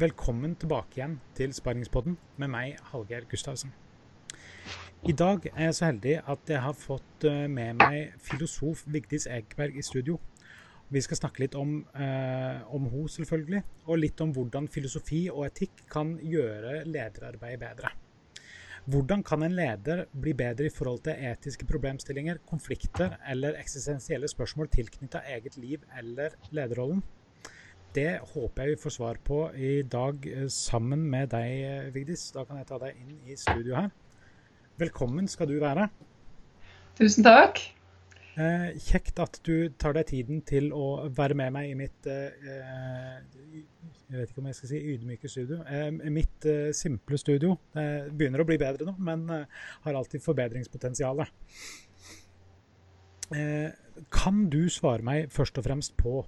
Velkommen tilbake igjen til Sparingspodden med meg, Hallgeir Gustavsen. I dag er jeg så heldig at jeg har fått eh, med meg filosof Vigdis Ekeberg i studio. Vi skal snakke litt om, eh, om henne, selvfølgelig, og litt om hvordan filosofi og etikk kan gjøre lederarbeidet bedre. Hvordan kan en leder bli bedre i forhold til etiske problemstillinger, konflikter eller eksistensielle spørsmål tilknyttet eget liv eller lederrollen? Det håper jeg vi får svar på i dag eh, sammen med deg, eh, Vigdis. Da kan jeg ta deg inn i studio her. Velkommen skal du være. Tusen takk. Eh, kjekt at du tar deg tiden til å være med meg i mitt eh, Jeg vet ikke om jeg skal si ydmyke studio. Eh, mitt eh, simple studio. Det begynner å bli bedre nå, men har alltid forbedringspotensial. Eh, kan du svare meg først og fremst på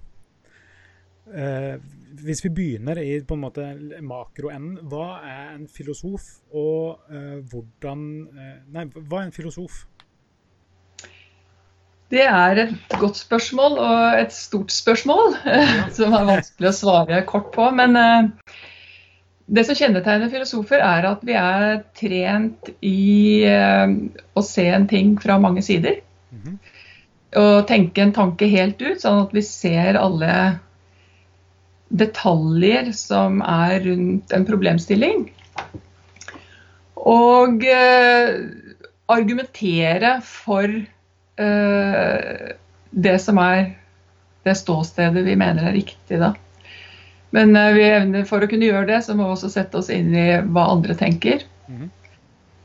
Hvis vi begynner i på en måte makroenden, hva er en filosof, og hvordan Nei, hva er en filosof? Det er et godt spørsmål og et stort spørsmål ja. som er vanskelig å svare kort på. Men uh, det som kjennetegner filosofer, er at vi er trent i uh, å se en ting fra mange sider. Mm -hmm. Og tenke en tanke helt ut, sånn at vi ser alle detaljer som er rundt en problemstilling. Og eh, argumentere for Eh, det som er det ståstedet vi mener er riktig. da. Men eh, vi evner, for å kunne gjøre det, så må vi også sette oss inn i hva andre tenker. Mm.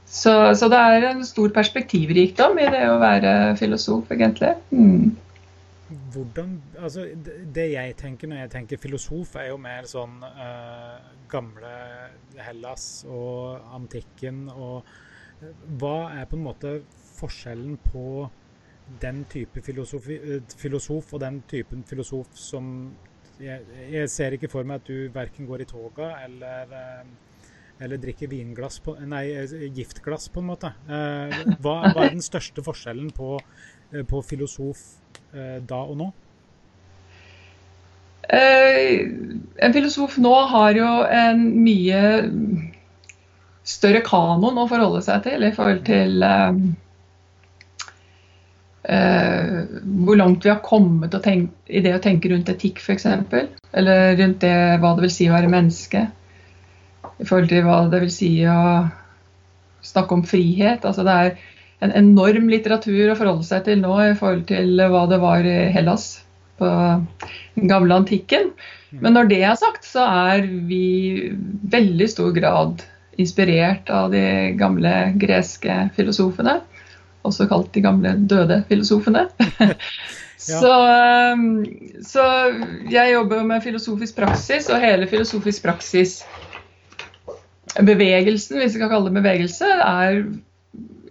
Så, så, det er en stor perspektivrikdom i det å være filosof, egentlig. Mm. Hvordan, altså Det jeg tenker når jeg tenker filosof, er jo mer sånn uh, gamle Hellas og antikken og Hva er på en måte forskjellen på den type filosofi, filosof og den typen filosof som jeg, jeg, ser ikke for meg at du verken går i toga eller, eh, eller drikker vinglass på, nei, eh, giftglass, på en måte. Hva, hva er den største forskjellen på, på filosof da og nå? En filosof nå har jo en mye større kanon å forholde seg til i forhold til Uh, hvor langt vi har kommet tenke, i det å tenke rundt etikk f.eks. Eller rundt det, hva det vil si å være menneske. I forhold til hva det vil si å snakke om frihet. Altså det er en enorm litteratur å forholde seg til nå i forhold til hva det var i Hellas på den gamle antikken. Mm. Men når det er sagt, så er vi i veldig stor grad inspirert av de gamle greske filosofene også kalt de gamle døde filosofene. så, um, så, jeg jobber med filosofisk praksis, og hele filosofisk praksis Bevegelsen, hvis vi kan kalle det bevegelse, er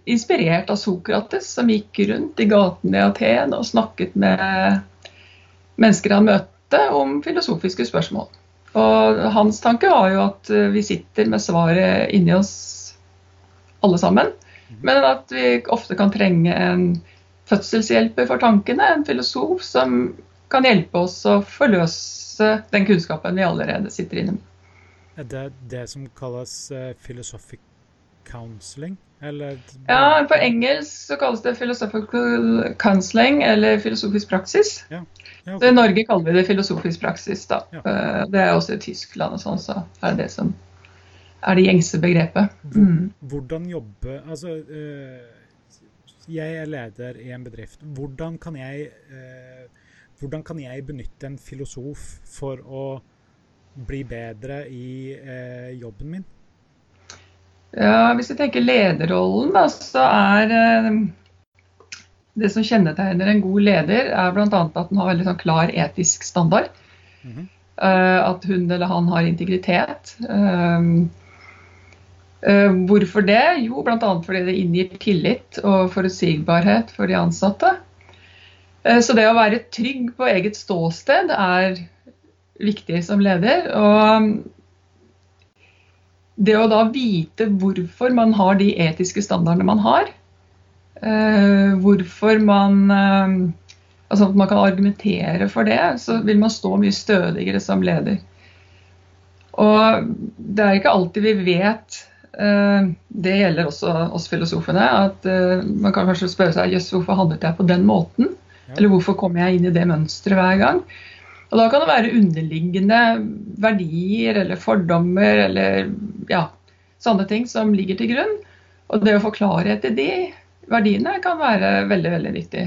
inspirert av Sokrates, som gikk rundt i gatene i Aten og snakket med mennesker han møtte om filosofiske spørsmål. Og hans tanke var jo at vi sitter med svaret inni oss alle sammen. Men at vi ofte kan trenge en fødselshjelper for tankene, en filosof som kan hjelpe oss å forløse den kunnskapen vi allerede sitter inne med. Er det det som kalles uh, philosophic counseling? Eller... Ja, på engelsk så kalles det philosophical counseling eller filosofisk praksis. Ja. Ja, okay. I Norge kaller vi det filosofisk praksis. da. Ja. Uh, det er også i Tyskland og sånn, så er det det som er det gjengse begrepet. Mm. Hvordan jobbe Altså, eh, jeg er leder i en bedrift. Hvordan kan jeg, eh, hvordan kan jeg benytte en filosof for å bli bedre i eh, jobben min? Ja, Hvis vi tenker lederrollen, da, så er det som kjennetegner en god leder, er bl.a. at den har veldig sånn klar etisk standard. Mm -hmm. At hun eller han har integritet. Eh, hvorfor det? Jo, bl.a. fordi det inngir tillit og forutsigbarhet for de ansatte. Eh, så det å være trygg på eget ståsted er viktig som leder. Og det å da vite hvorfor man har de etiske standardene man har, eh, hvorfor man Altså at man kan argumentere for det, så vil man stå mye stødigere som leder. Og det er ikke alltid vi vet eh, Det gjelder også oss filosofene. At eh, man kan kanskje spørre seg jøss, hvorfor handlet jeg på den måten? Eller hvorfor kommer jeg inn i det mønsteret hver gang? Og da kan det være underliggende verdier eller fordommer eller ja, sånne ting som ligger til grunn. Og det å få klarhet i de verdiene kan være veldig, veldig nyttig.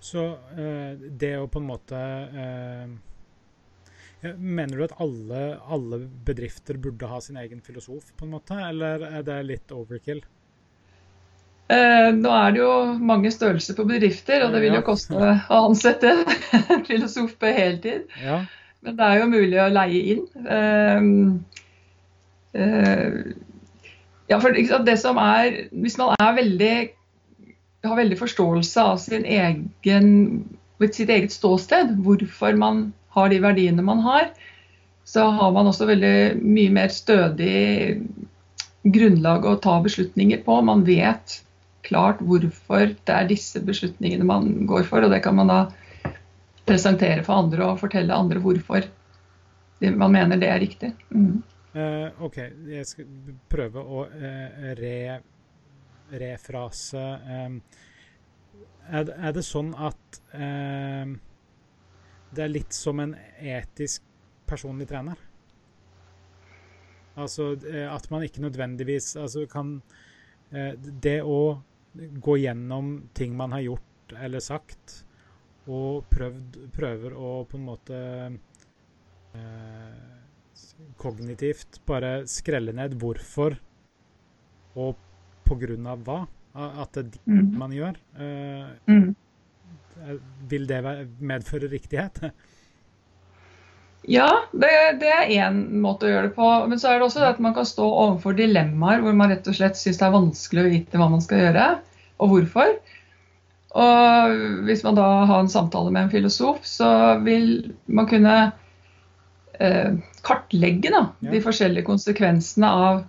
Så eh, det å på en måte eh, Mener du at alle, alle bedrifter burde ha sin egen filosof, på en måte, eller er det litt overkill? Eh, nå er det jo mange størrelser på bedrifter, og det vil jo koste å ansette filosof på heltid. Ja. Men det er jo mulig å leie inn. Eh, eh, ja, for det som er Hvis man er veldig har veldig forståelse av sin egen, sitt eget ståsted, hvorfor man har de verdiene man har, så har man også veldig mye mer stødig grunnlag å ta beslutninger på. Man vet klart hvorfor det er disse beslutningene man går for, og det kan man da presentere for andre og fortelle andre hvorfor man mener det er riktig. Mm. Uh, OK, jeg skal prøve å uh, re, refrase Um, er, er det sånn at eh, det er litt som en etisk personlig trener? Altså at man ikke nødvendigvis altså kan Det å gå gjennom ting man har gjort eller sagt, og prøvd, prøver å på en måte eh, kognitivt bare skrelle ned hvorfor og på grunn av hva. At det er det Mm. man gjør. Eh, Mm. vil det medføre riktighet? Ja, det, det er én måte å gjøre det på. Men så er det også det at man kan stå overfor dilemmaer hvor man rett og slett syns det er vanskelig å vite hva man skal gjøre, og hvorfor. Og hvis man da har en samtale med en filosof, så vil man kunne eh, kartlegge da, Ja. de forskjellige konsekvensene av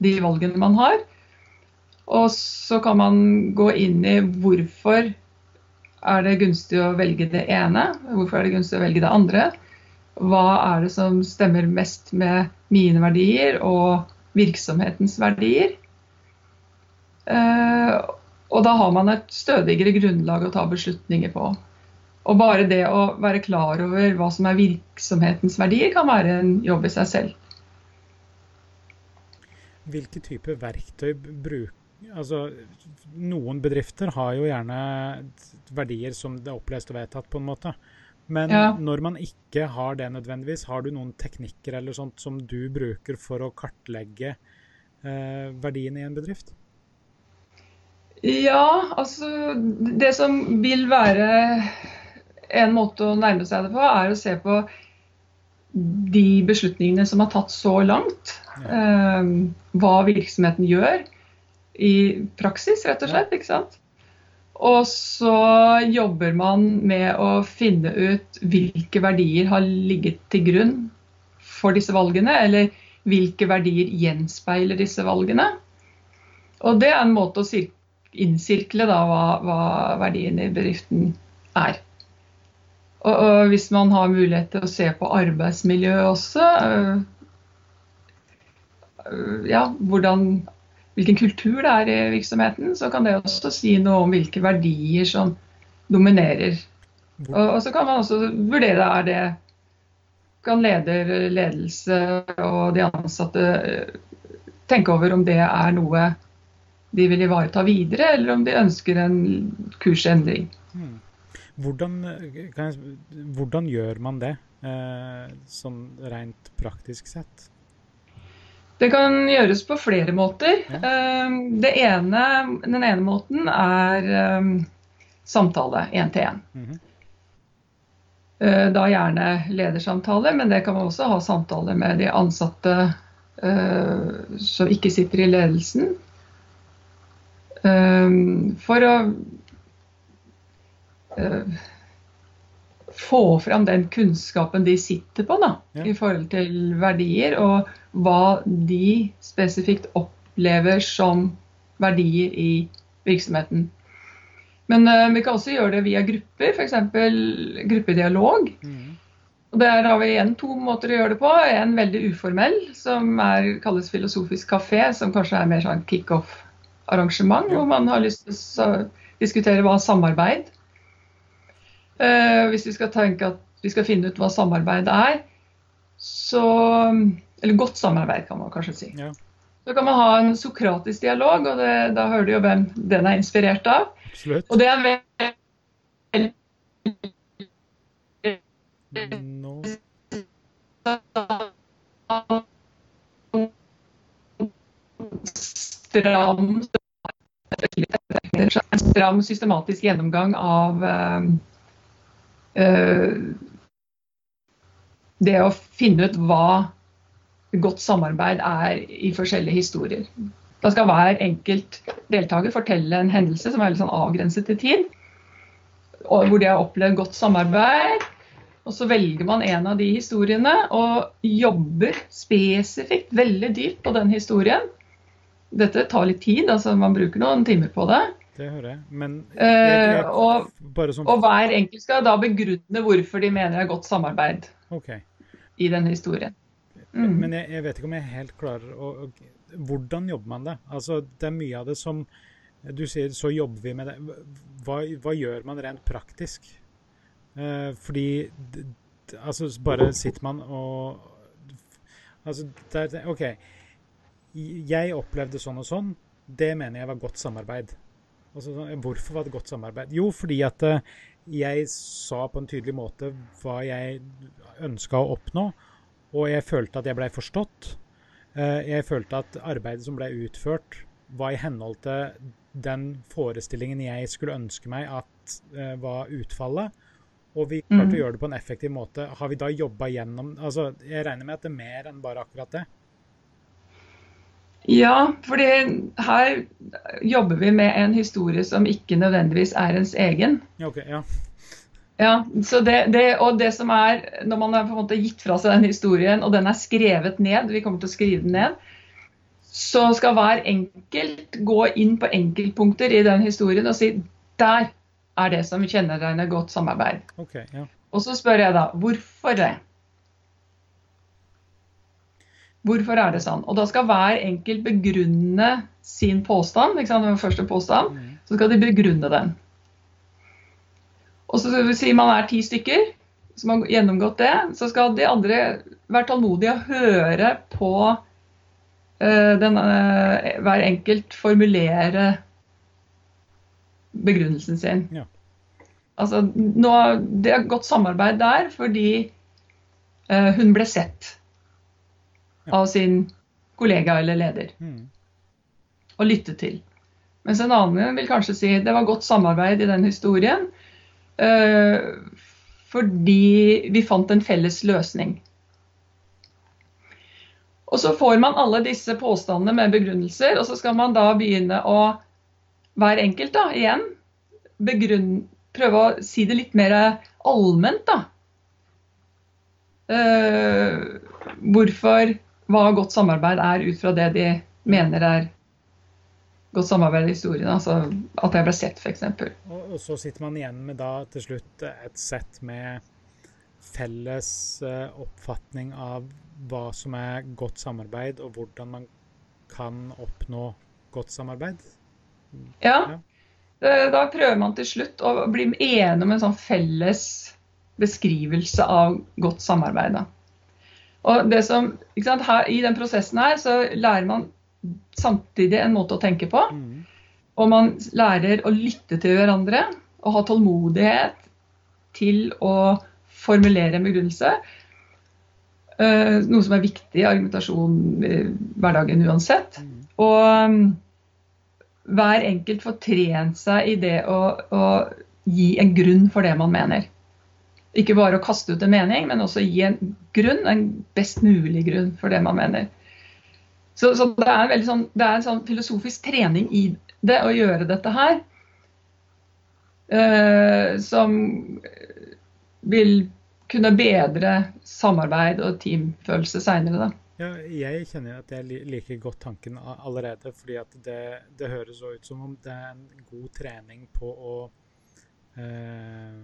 de valgene man har. Og så kan man gå inn i hvorfor er det gunstig å velge det ene, hvorfor er det gunstig å velge det andre. Hva er det som stemmer mest med mine verdier og virksomhetens verdier? Eh, og da har man et stødigere grunnlag å ta beslutninger på. Og bare det å være klar over hva som er virksomhetens verdier, kan være en jobb i seg selv. Hvilke typer verktøy bruker Altså, noen bedrifter har jo gjerne verdier som det er opplest og vedtatt, på en måte. Men Ja. når man ikke har det nødvendigvis, har du noen teknikker eller sånt som du bruker for å kartlegge eh, verdiene i en bedrift? Ja, altså Det som vil være en måte å nærme seg det på, er å se på de beslutningene som har tatt så langt. Eh, hva virksomheten gjør i praksis, rett og slett. ikke sant? Og så jobber man med å finne ut hvilke verdier har ligget til grunn for disse valgene, eller hvilke verdier gjenspeiler disse valgene. Og det er en måte å innsirkle da, hva, hva verdien i bedriften er. Og, og hvis man har mulighet til å se på arbeidsmiljøet også, øh, øh, ja, hvordan, hvilken kultur det er i virksomheten, så kan det også si noe om hvilke verdier som dominerer. Og, og så kan man også vurdere er det kan leder, ledelse og de ansatte øh, tenke over om det er noe de vil ivareta videre, eller om de ønsker en kursendring. hmm. hvordan, eh, kan jeg, hvordan gjør man det, eh, sånn rent praktisk sett? Det kan gjøres på flere måter. Ja. Det ene, den ene måten er eh, samtale én-til-én. Mhm. Eh, Da gjerne ledersamtale, men det kan man også ha samtaler med de ansatte uh, som ikke sitter i ledelsen. Um, For å eh, få fram den kunnskapen de sitter på da, Ja. i forhold til verdier, og hva de spesifikt opplever som verdier i virksomheten. Men uh, vi kan også gjøre det via grupper, f.eks. gruppedialog. Mm. Og Der har vi igjen to måter å gjøre det på. En veldig uformell, som er, kalles filosofisk kafé, som kanskje er mer sånn kickoff-arrangement, Ja. hvor man har lyst til å diskutere hva samarbeid. Eh, hvis vi skal tenke at vi skal finne ut hva samarbeid er, så Eller godt samarbeid, kan man kanskje si. Ja, Så kan man ha en sokratisk dialog, og det, da hører du jo hvem den er inspirert av. absolutt. Og det er veldig no. stram en stram, systematisk gjennomgang av eh, det å finne ut hva godt samarbeid er i forskjellige historier. Da skal hver enkelt deltaker fortelle en hendelse som er litt sånn avgrenset i tid, hvor de har opplevd godt samarbeid. Og så velger man en av de historiene og jobber spesifikt veldig dypt på den historien. Dette tar litt tid, altså man bruker noen timer på det. Det hører jeg. Men Eh, og- bare sånn Og hver enkelt skal da begrunne hvorfor de mener det er godt samarbeid okay. i den historien. Mm. Men jeg, jeg vet ikke om jeg er helt klarer å Hvordan jobber man det? Altså, det er mye av det som Du sier så jobber vi med det. Hva, hva gjør man rent praktisk? Eh, fordi Altså, bare sitter man og Altså, det er OK. Jeg opplevde sånn og sånn. Det mener jeg var godt samarbeid. Altså, sånn, hvorfor var det godt samarbeid? Jo, fordi at eh, jeg sa på en tydelig måte hva jeg ønska å oppnå, og jeg følte at jeg blei forstått. Eh, Jeg følte at arbeidet som ble utført, var i henhold til den forestillingen jeg skulle ønske meg at eh, var utfallet. Og vi klarte Mm. å gjøre det på en effektiv måte. Har vi da jobba gjennom altså, Jeg regner med at det er mer enn bare akkurat det. Ja, fordi her jobber vi med en historie som ikke nødvendigvis er ens egen. Ja, ja. Ja, så det, det, og det som er, Når man har på en måte gitt fra seg den historien, og den er skrevet ned, vi kommer til å skrive den ned, så skal hver enkelt gå inn på enkeltpunkter i den historien og si der er det som kjennetegner godt samarbeid. Okay, Ja. Og så spør jeg da hvorfor det? Hvorfor er det sånn? Og da skal hver enkelt begrunne sin påstand. ikke sant, den første påstand, Mm. Så skal de begrunne den. Og så sier si man er ti stykker som har gjennomgått det, så skal de andre være tålmodige og høre på uh, den, uh, hver enkelt formulere begrunnelsen sin. Ja. Altså, nå, det er godt samarbeid der fordi uh, hun ble sett. Av sin kollega eller leder Mm. og lytte til. Mens en annen vil kanskje si det var godt samarbeid i den historien eh, fordi vi fant en felles løsning. Og så får man alle disse påstandene med begrunnelser, og så skal man da begynne å hver enkelt da, igjen begrunn, prøve å si det litt mer allment, da. Uh, hvorfor hva godt samarbeid er ut fra det de mener er godt samarbeid i historien. Altså at jeg ble sett, f.eks. Og, og så sitter man igjen med da til slutt et sett med felles eh, oppfatning av hva som er godt samarbeid, og hvordan man kan oppnå godt samarbeid. Ja. Da prøver man til slutt å bli enig om en sånn felles beskrivelse av godt samarbeid. Da. Og det som, her, I den prosessen her så lærer man samtidig en måte å tenke på. Mm. Og man lærer å lytte til hverandre og ha tålmodighet til å formulere en begrunnelse. Eh, noe som er viktig i argumentasjon i hverdagen uansett. Mm. Og um, hver enkelt får trent seg i det å, å gi en grunn for det man mener. Ikke bare å kaste ut en mening, men også gi en grunn, en best mulig grunn for det man mener. Så, så det, er sånn, det er en sånn filosofisk trening i det å gjøre dette her. Uh, som vil kunne bedre samarbeid og teamfølelse seinere. Ja, jeg kjenner at jeg liker godt tanken allerede, fordi det, det høres ut som om det er en god trening på å eh,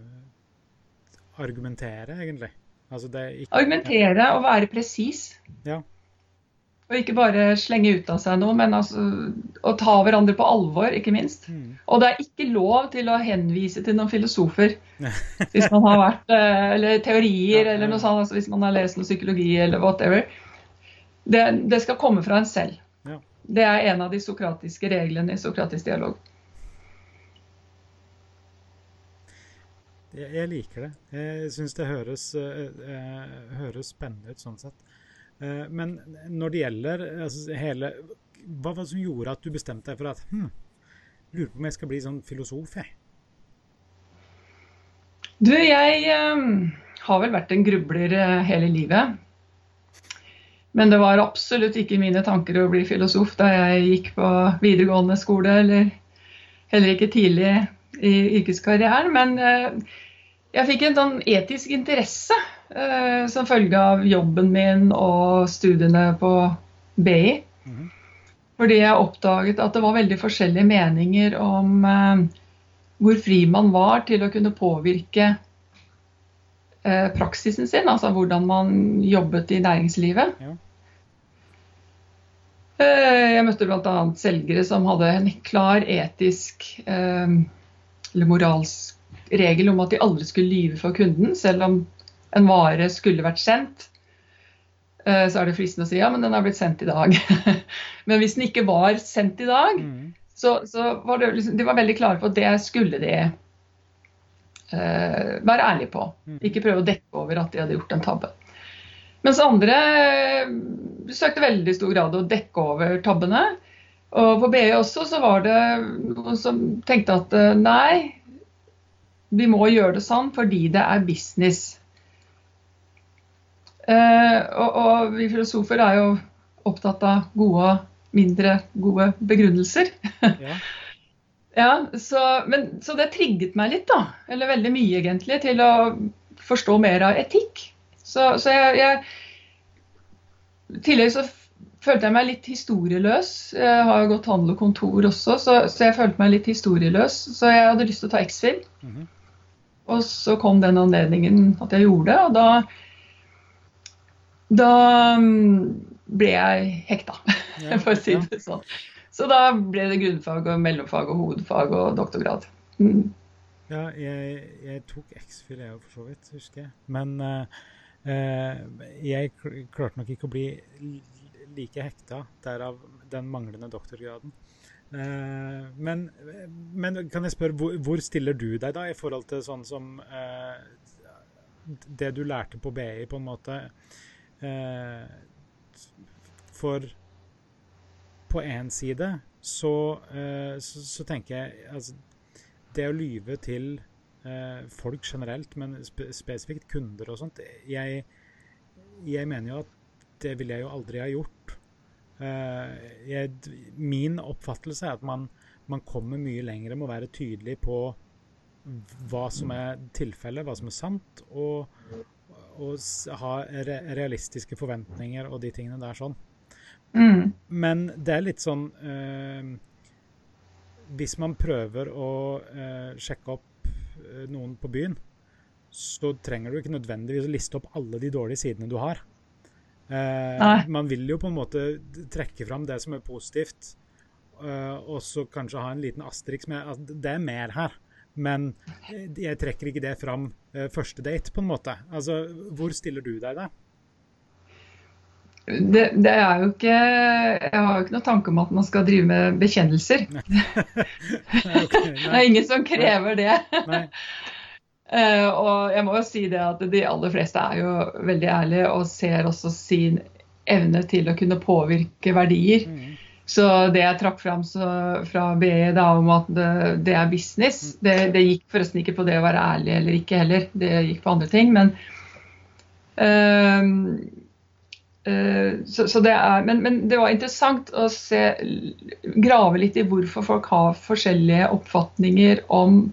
argumentere, egentlig. Altså det ikke, Argumentere og være presis. Ja. Og ikke bare slenge ut av seg noe, men altså å ta hverandre på alvor, ikke minst. Mm. Og det er ikke lov til å henvise til noen filosofer hvis man har vært eh, Eller teorier Ja, ja. eller noe sånt, altså hvis man har lest noe psykologi eller whatever. Det, det skal komme fra en selv. Ja. Det er en av de sokratiske reglene i sokratisk dialog. Jeg, jeg liker det. Jeg syns det høres, eh, eh, høres spennende ut sånn sett. Eh, men når det gjelder altså, hele Hva var det som gjorde at du bestemte deg for at hm, lurer på om jeg skal bli sånn filosof, jeg? Du, jeg um, har vel vært en grubler hele livet. Men det var absolutt ikke mine tanker å bli filosof da jeg gikk på videregående skole, eller heller ikke tidlig i yrkeskarrieren. Men eh, jeg fikk en sånn etisk interesse eh, som følge av jobben min og studiene på BI. Mhm. Fordi jeg oppdaget at det var veldig forskjellige meninger om eh, hvor fri man var til å kunne påvirke eh, praksisen sin, altså hvordan man jobbet i næringslivet. Ja. Eh, jeg møtte bl.a. selgere som hadde en klar etisk eh, eller moralsk regel om at de aldri skulle lyve for kunden, selv om en vare skulle vært sendt. Eh, så er det fristende å si ja, men den har blitt sendt i dag. men hvis den ikke var sendt i dag, mm. så, så var det, liksom, de var veldig klare på at det skulle de uh, være ærlige på. Mhm. Ikke prøve å dekke over at de hadde gjort en tabbe. Mens andre eh, søkte veldig stor grad å dekke over tabbene. Og på BI også så var det noen som tenkte at nei, vi må gjøre det sånn fordi det er business. Eh, og, og vi filosofer er jo opptatt av gode og mindre gode begrunnelser. Ja. Ja, så, men, så det trigget meg litt, da. Eller veldig mye, egentlig, til å forstå mer av etikk. Så, så jeg, jeg I tillegg så følte jeg meg litt historieløs. Jeg har jo gått handel og kontor også, så, så jeg følte meg litt historieløs. Så jeg hadde lyst til å ta X-Fil. Mhm. Og så kom den anledningen at jeg gjorde det, og da Da mm, ble jeg hekta, Ja, for å si det sånn. Så da ble det grunnfag og mellomfag og hovedfag og doktorgrad. Mm. Ja, jeg, jeg tok X-Fil, jeg for så vidt, husker jeg. Men eh, eh, jeg klarte nok ikke å bli like hekta, derav den manglende doktorgraden. Eh, men, men kan jeg spørre, hvor, hvor stiller du deg da i forhold til sånn som eh, det du lærte på BI, på en måte? Eh, for på én side så, så, så tenker jeg altså, det å lyve til folk generelt, men spe spesifikt kunder og sånt jeg, jeg mener jo at det ville jeg jo aldri ha gjort. Eh, jeg, min oppfattelse er at man, man kommer mye lenger med å være tydelig på hva som er tilfellet, hva som er sant, og, og ha re realistiske forventninger og de tingene der sånn. Mm. Men det er litt sånn eh, Hvis man prøver å eh, sjekke opp eh, noen på byen, så trenger du ikke nødvendigvis å liste opp alle de dårlige sidene du har. Eh, man vil jo på en måte trekke fram det som er positivt, eh, og så kanskje ha en liten asterix med at det er mer her. Men eh, jeg trekker ikke det fram eh, første date, på en måte. Altså, hvor stiller du deg da? Det, det er jo ikke Jeg har jo ikke noen tanke om at man skal drive med bekjennelser. Ok, Det nei, er ingen som krever det. nei. Eh, og jeg må jo si det at de aller fleste er jo veldig ærlige og ser også sin evne til å kunne påvirke verdier. Mm. Så det jeg trakk fram så, fra BE da, om at det, det er business, det, det gikk forresten ikke på det å være ærlig eller ikke heller. Det gikk på andre ting. Men, ehm, uh, så, så det er, men, men det var interessant å se, grave litt i hvorfor folk har forskjellige oppfatninger om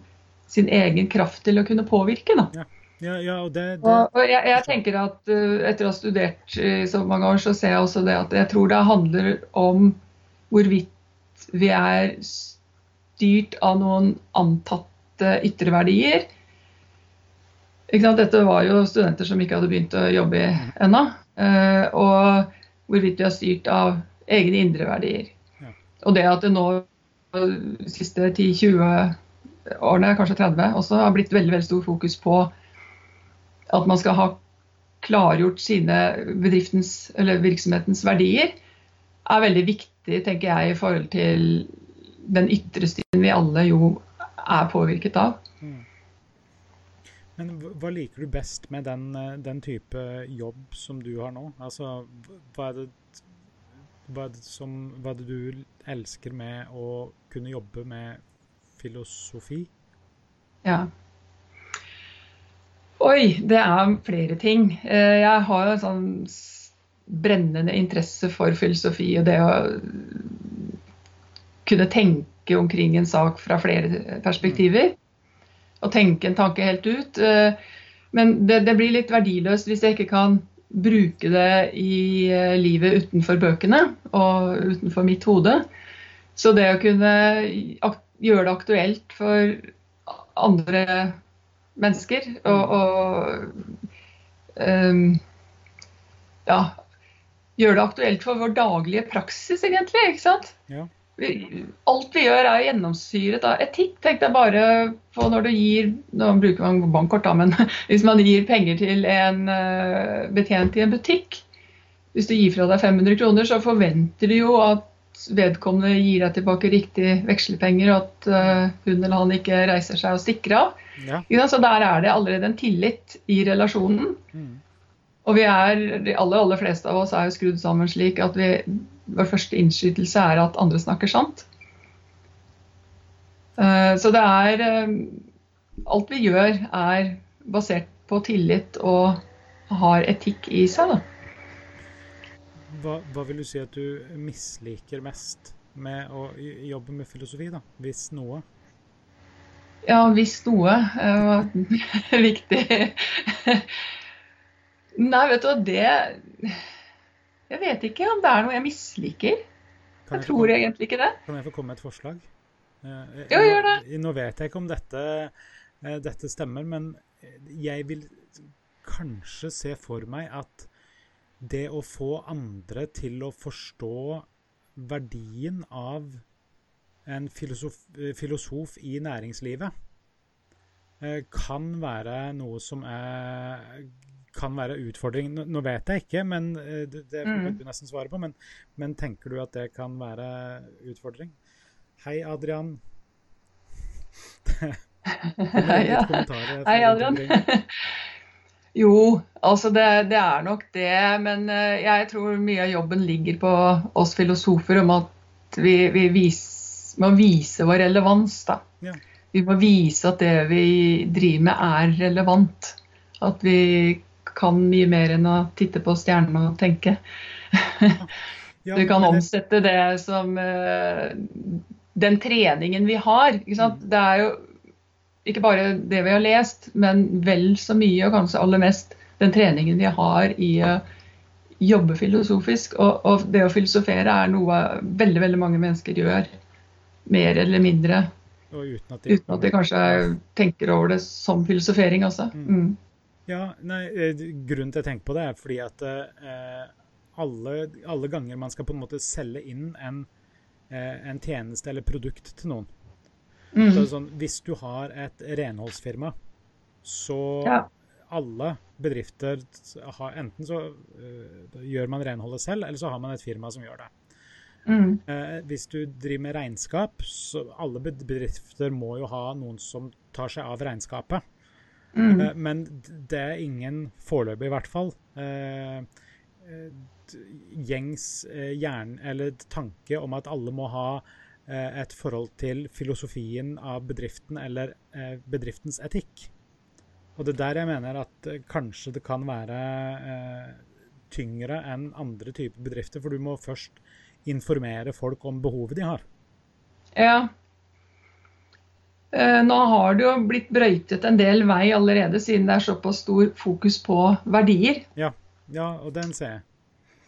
sin egen kraft til å kunne påvirke. Da. Ja, ja, og det, det Og, og jeg, jeg tenker at uh, etter å ha studert i så mange år, så ser jeg også det at jeg tror det handler om hvorvidt vi er styrt av noen antatte ytre verdier, Dette var jo studenter som ikke hadde begynt å jobbe ennå. Uh, og hvorvidt vi er styrt av egne indre verdier. Ja. Og det at det nå de siste 10-20 årene, kanskje 30, også har blitt veldig, veldig stor fokus på at man skal ha klargjort sine bedriftens eller virksomhetens verdier, er veldig viktig, tenker jeg, i forhold til den ytre stilen vi alle jo er påvirket av. Men hva liker du best med den, den, type jobb som du har nå? Altså, hva er, det, hva er det, som, hva er det du elsker med å kunne jobbe med filosofi? Ja. Oi, det er flere ting. Eh, jeg har jo en sånn brennende interesse for filosofi og det å kunne tenke omkring en sak fra flere perspektiver. Og tenke en tanke helt ut. Eh, men det, det blir litt verdiløst hvis jeg ikke kan bruke det i eh, livet utenfor bøkene og utenfor mitt hode. Så det å kunne gjøre det aktuelt for andre mennesker og, og um, ja, gjøre det aktuelt for vår daglige praksis, egentlig. ikke sant? Ja alt vi gjør er gjennomsyret av etikk. Tenk deg bare på når du gir Nå bruker man bankkort, da, men hvis man gir penger til en uh, betjent i en butikk Hvis du gir fra deg 500 kroner, så forventer du jo at vedkommende gir deg tilbake riktig vekslepenger, og at uh, hun eller han ikke reiser seg og stikker av. Ja. Så der er det allerede en tillit i relasjonen. Mm. Og vi er, de aller, aller fleste av oss er jo skrudd sammen slik at vi vår første innskytelse er at andre snakker sant. Eh, så det er eh, Alt vi gjør, er basert på tillit og har etikk i seg. Hva, hva, vil du si at du misliker mest med å jobbe med filosofi, da? Hvis noe? Ja, hvis noe var uh, viktig. Nei, vet du, hva, det jeg vet ikke om det er noe jeg misliker. Jeg, jeg tror komme, egentlig ikke det. Kan jeg få komme med et forslag? Ja, jo, gjør det. Nå vet jeg ikke om dette, uh, dette stemmer, men jeg vil kanskje se for meg at det å få andre til å forstå verdien av en filosof, filosof i næringslivet, uh, kan være noe som er kan være utfordring. Nå vet jeg ikke, men eh, det, det mm. du nesten svare på. Men, men, tenker du at det kan være utfordring? Hei, Adrian. Hei, Adrian. jo, altså det, det, er nok det. Men eh, jeg tror mye av jobben ligger på oss filosofer om at vi, vi vis, må vise vår relevans. da. Ja. Vi må vise at det vi driver med er relevant. At vi kan mye mer enn å titte på stjernene og tenke. Ja, du kan omsette det som uh, den treningen vi har. Mm. Det er jo ikke bare det vi har lest, men vel så mye, og kanskje aller mest, den treningen vi har i å jobbe filosofisk. Og, og det å filosofere er noe veldig, veldig mange mennesker gjør. Mer eller mindre. Uten at, de, uten at de kanskje tenker over det som filosofering også. Mm. mm. Ja, nei, eh, Grunnen til å tenke på det, er fordi at eh, alle, alle, ganger man skal på en måte selge inn en, eh, en tjeneste eller produkt til noen mm. så sånn, Hvis du har et renholdsfirma, så ja. alle bedrifter har Enten så uh, gjør man renholdet selv, eller så har man et firma som gjør det. Mm. Uh, hvis du driver med regnskap, så alle bedrifter må jo ha noen som tar seg av regnskapet. Mm. Uh, men det er ingen, foreløpig i hvert fall, gjengs jern, eller tanke om at alle må ha et forhold til filosofien av bedriften eller bedriftens etikk. Og det er der jeg mener at kanskje det kan være tyngre enn andre typer bedrifter, for du må først informere folk om behovet de har. Ja, Eh, nå har det jo blitt brøytet en del vei allerede, siden det er såpass stor fokus på verdier. Ja, ja og den ser jeg.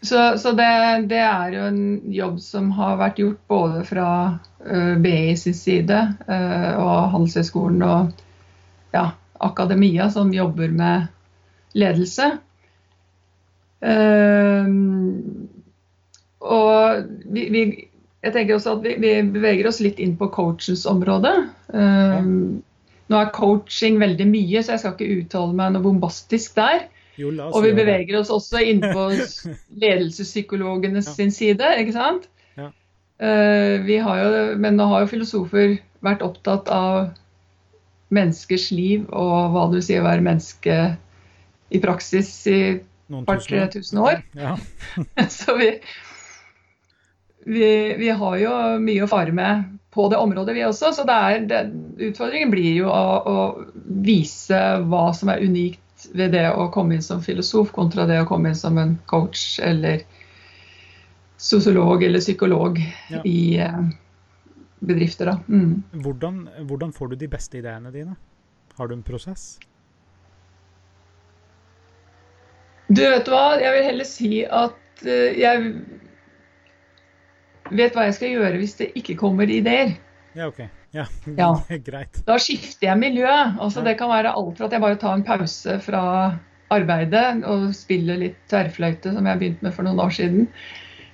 Så, så det, det, er jo en jobb som har vært gjort både fra uh, BI sin side uh, og Handelshøyskolen og ja, akademia som jobber med ledelse. Uh, og vi, vi, jeg tenker også at vi, vi, beveger oss litt inn på coachens område. Eh, nå er coaching veldig mye, så jeg skal ikke uttale meg noe bombastisk der. Jo, og vi beveger oss også innenpå på ledelsespsykologene ja. sin side, ikke sant. Ja. Uh, vi har jo, men nå har jo filosofer vært opptatt av menneskers liv og hva det vil si å være menneske i praksis i et par-tre tusen år. Ja. Så vi, vi, vi, har jo mye å fare med på det området, vi også. Så det er, det, utfordringen blir jo å, å, vise hva som er unikt ved det å komme inn som filosof kontra det å komme inn som en coach eller sosiolog eller psykolog ja. i eh, bedrifter. Mm. Hvordan, hvordan, får du de beste ideene dine? Har du en prosess? Du vet hva, jeg vil heller si at uh, jeg vet hva jeg skal gjøre hvis det ikke kommer ideer. Ja, ok. Ja, ja. greit. Da skifter jeg miljø. Altså. Det kan være alt fra at jeg bare tar en pause fra arbeidet og spiller litt tverrfløyte, som jeg begynte med for noen år siden.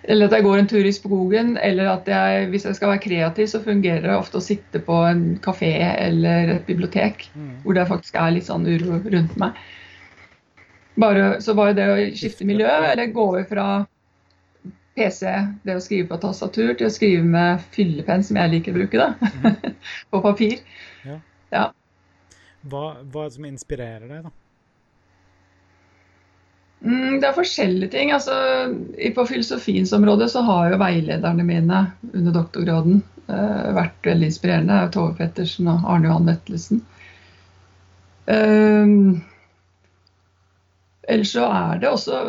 Eller at jeg går en tur i skogen. Eller at jeg, hvis jeg skal være kreativ, så fungerer det ofte å sitte på en kafé eller et bibliotek mm. hvor det faktisk er litt sånn uro rundt meg. Bare, så bare det å skifte miljø, eller gå fra PC, det å skrive på tastatur, til å skrive med fyllepenn, som jeg liker å bruke, da. Mm. på papir. Ja. ja. Hva, hva, er det som inspirerer deg, da? Mm, det er forskjellige ting. Altså, på filosofiens område så har jo veilederne mine under doktorgraden uh, vært veldig inspirerende. Det er Tove Pettersen og Arne Johan Vettelsen. Uh, ellers så er det også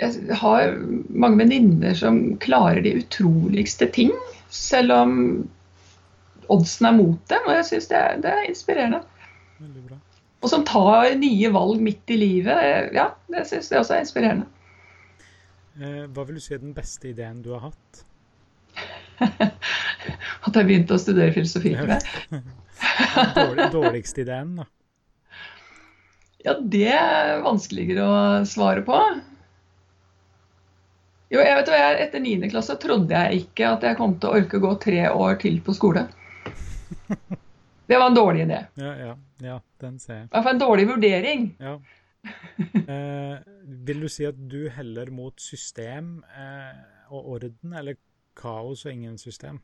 jeg har mange venninner som klarer de utroligste ting, selv om oddsen er mot dem. Og jeg syns det, det, er inspirerende. Og som tar nye valg midt i livet. Ja, det syns jeg også er inspirerende. Eh, hva vil du si er den beste ideen du har hatt? At jeg begynte å studere filosofi. Dårlig, dårligste ideen, da? Ja, det er vanskeligere å svare på. Jo, jeg vet hva, Etter 9. klasse trodde jeg ikke at jeg kom til å orke å gå tre år til på skole. Det var en dårlig idé. Ja, ja, ja den ser jeg. Hvert fall en dårlig vurdering. Ja. Eh, vil du si at du heller mot system eh, og orden, eller kaos og ingen system?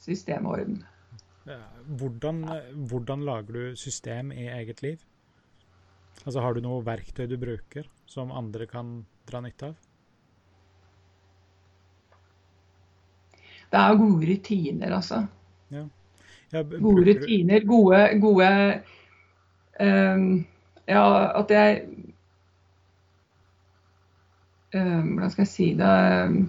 System og orden. Hvordan, hvordan lager du system i eget liv? Altså, Har du noe verktøy du bruker som andre kan dra nytte av? Det er gode rutiner, altså. Ja. Ja, gode rutiner, gode, gode um, Ja, at jeg um, Hvordan skal jeg si det um,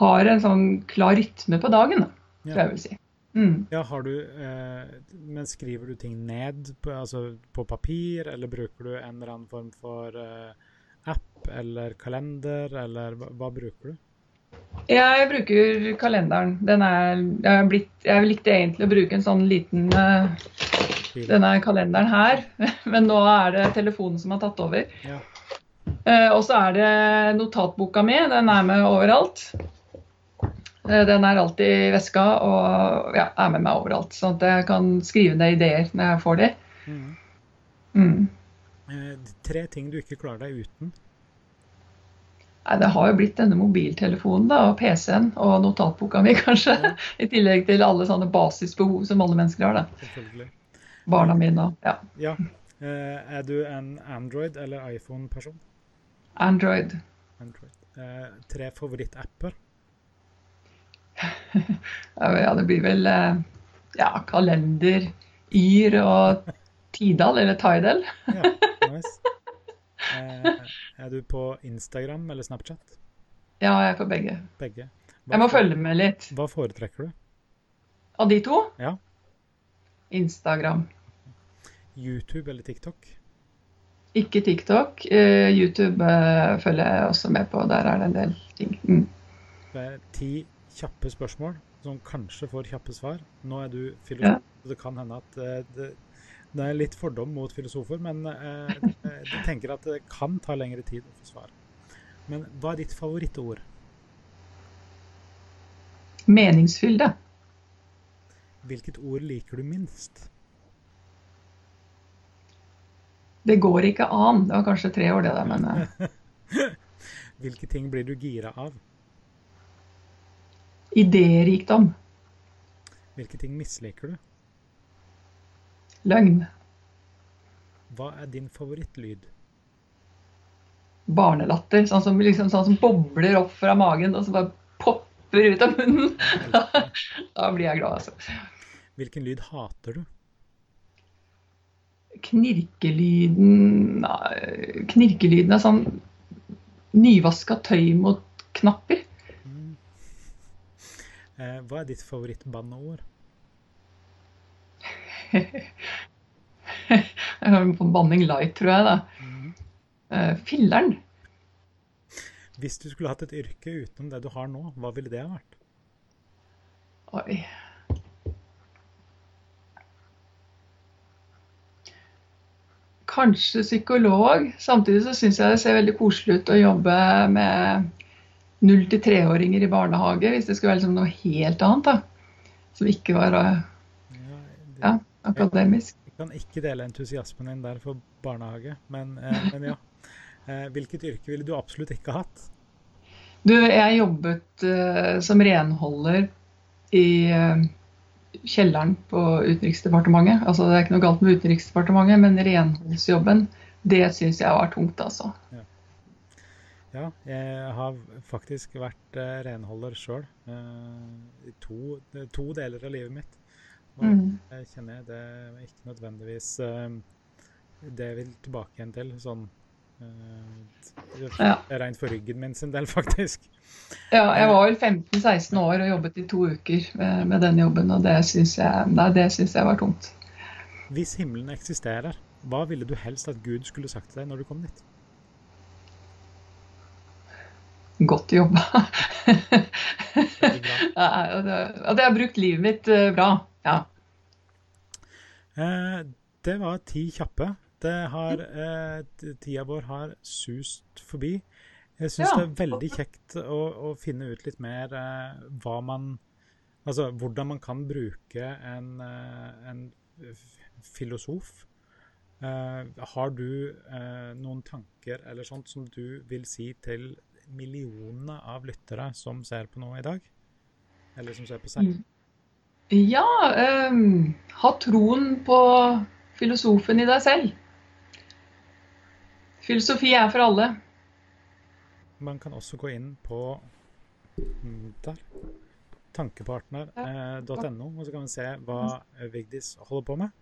Har en sånn klar rytme på dagen, da, ja. tror jeg vil si. Mm. Ja, har du eh, Men skriver du ting ned på, altså på, papir, eller bruker du en eller annen form for eh, app eller kalender, eller hva, hva bruker du? Jeg bruker kalenderen. Den er, jeg, blitt, jeg likte egentlig å bruke en sånn liten uh, Denne kalenderen her, men nå er det telefonen som har tatt over. Ja. Uh, og så er det notatboka mi. Den er med overalt. Uh, den er alltid i veska og ja, er med meg overalt. Sånn at jeg kan skrive ned ideer når jeg får de. Mm. Mm. tre ting du ikke klarer deg uten? Nei, Det har jo blitt denne mobiltelefonen da, og PC-en og notatboka mi, kanskje. Ja. I tillegg til alle sånne basisbehov som alle mennesker har. da. Selvfølgelig. Barna mine og ja. ja. Eh, er du en Android- eller iPhone-person? Android. Android. Eh, tre favorittapper? ja, det blir vel eh, ja, kalender, Yr og Tidal, eller Tidal. ja, nice. Eh, er du på Instagram eller Snapchat? Ja, jeg er på begge. Begge. Hva jeg må følge med litt. Hva foretrekker du? Av de to? Ja. Instagram. YouTube eller TikTok? Ikke TikTok. Uh, YouTube uh, følger jeg også med på. Der er det en del ting. Mm. Det er ti kjappe spørsmål som kanskje får kjappe svar. Nå er du filosof, ja. det kan hende at det, Det er litt fordom mot filosofer, men eh, jeg tenker at det kan ta lengre tid å få svar. Men hva er ditt favorittord? Meningsfylde. Hvilket ord liker du minst? Det går ikke an. Det var kanskje tre år, det der, men eh, Hvilke ting blir du gira av? idérikdom. Hvilke ting misliker du? Løgn. Hva er din favorittlyd? Barnelatter. Sånn som, liksom, sånn som bobler opp fra magen, og så bare popper ut av munnen. da blir jeg glad, altså. Hvilken lyd hater du? Knirkelyden nei, Knirkelyden er sånn nyvaska tøy mot knapper. Mm. Eh, hva er ditt favorittbanneord? På banning light, tror jeg. da. Mm. Eh, Filleren. Hvis du skulle hatt et yrke utenom det du har nå, hva ville det ha vært? Oi. Kanskje psykolog. Samtidig så syns jeg det ser veldig koselig ut å jobbe med null til treåringer i barnehage, hvis det skulle være liksom noe helt annet. da. Som ikke var eh, ja, akademisk. Jeg kan ikke dele entusiasmen din der for barnehage, men, eh, men ja. Eh, hvilket yrke ville du absolutt ikke hatt? Du, jeg jobbet eh, som renholder i kjelleren på Utenriksdepartementet. Altså, det er ikke noe galt med Utenriksdepartementet, men renholdsjobben, det syns jeg var tungt, altså. Ja, jeg har faktisk vært renholder sjøl i to, to deler av livet mitt. Og Mm. jeg kjenner det er ikke nødvendigvis eh, det jeg vil tilbake igjen til. Sånn eh, Ja. Rent for ryggen min sin del, faktisk. Ja, jeg var vel 15-16 år og jobbet i to uker med, med den jobben, og det syns jeg, nei, det syns jeg var tungt. Hvis himmelen eksisterer, hva ville du helst at Gud skulle sagt til deg når du kom dit? Godt jobba. Ja, det- har brukt livet mitt eh, bra. Ja. Eh, det var ti kjappe. Det har, eh, tida vår har sust forbi. Jeg syns Ja. det er veldig kjekt å, å finne ut litt mer eh, hva man Altså hvordan man kan bruke en, eh, en filosof. Eh, har du eh, noen tanker eller sånt som du vil si til millionene av lyttere som ser på noe i dag? Eller som ser på seg? Mm. Ja, ehm, ha troen på filosofen i deg selv. Filosofi er for alle. Man kan også gå inn på mm, der, tankepartner.no, og så kan man se hva eh, Vigdis holder på med.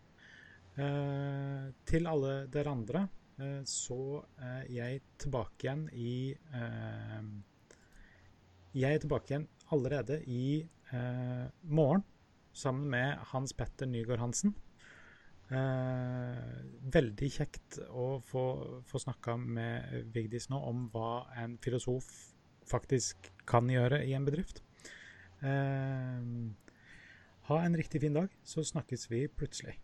Eh, til alle dere andre eh, så er jeg tilbake igjen i eh, Jeg er tilbake igjen allerede i eh, morgen sammen med Hans Petter Nygaard Hansen. Eh, veldig kjekt å få, få snakka med Vigdis nå om hva en filosof faktisk kan gjøre i en bedrift. Eh, ha en riktig fin dag, så snakkes vi plutselig.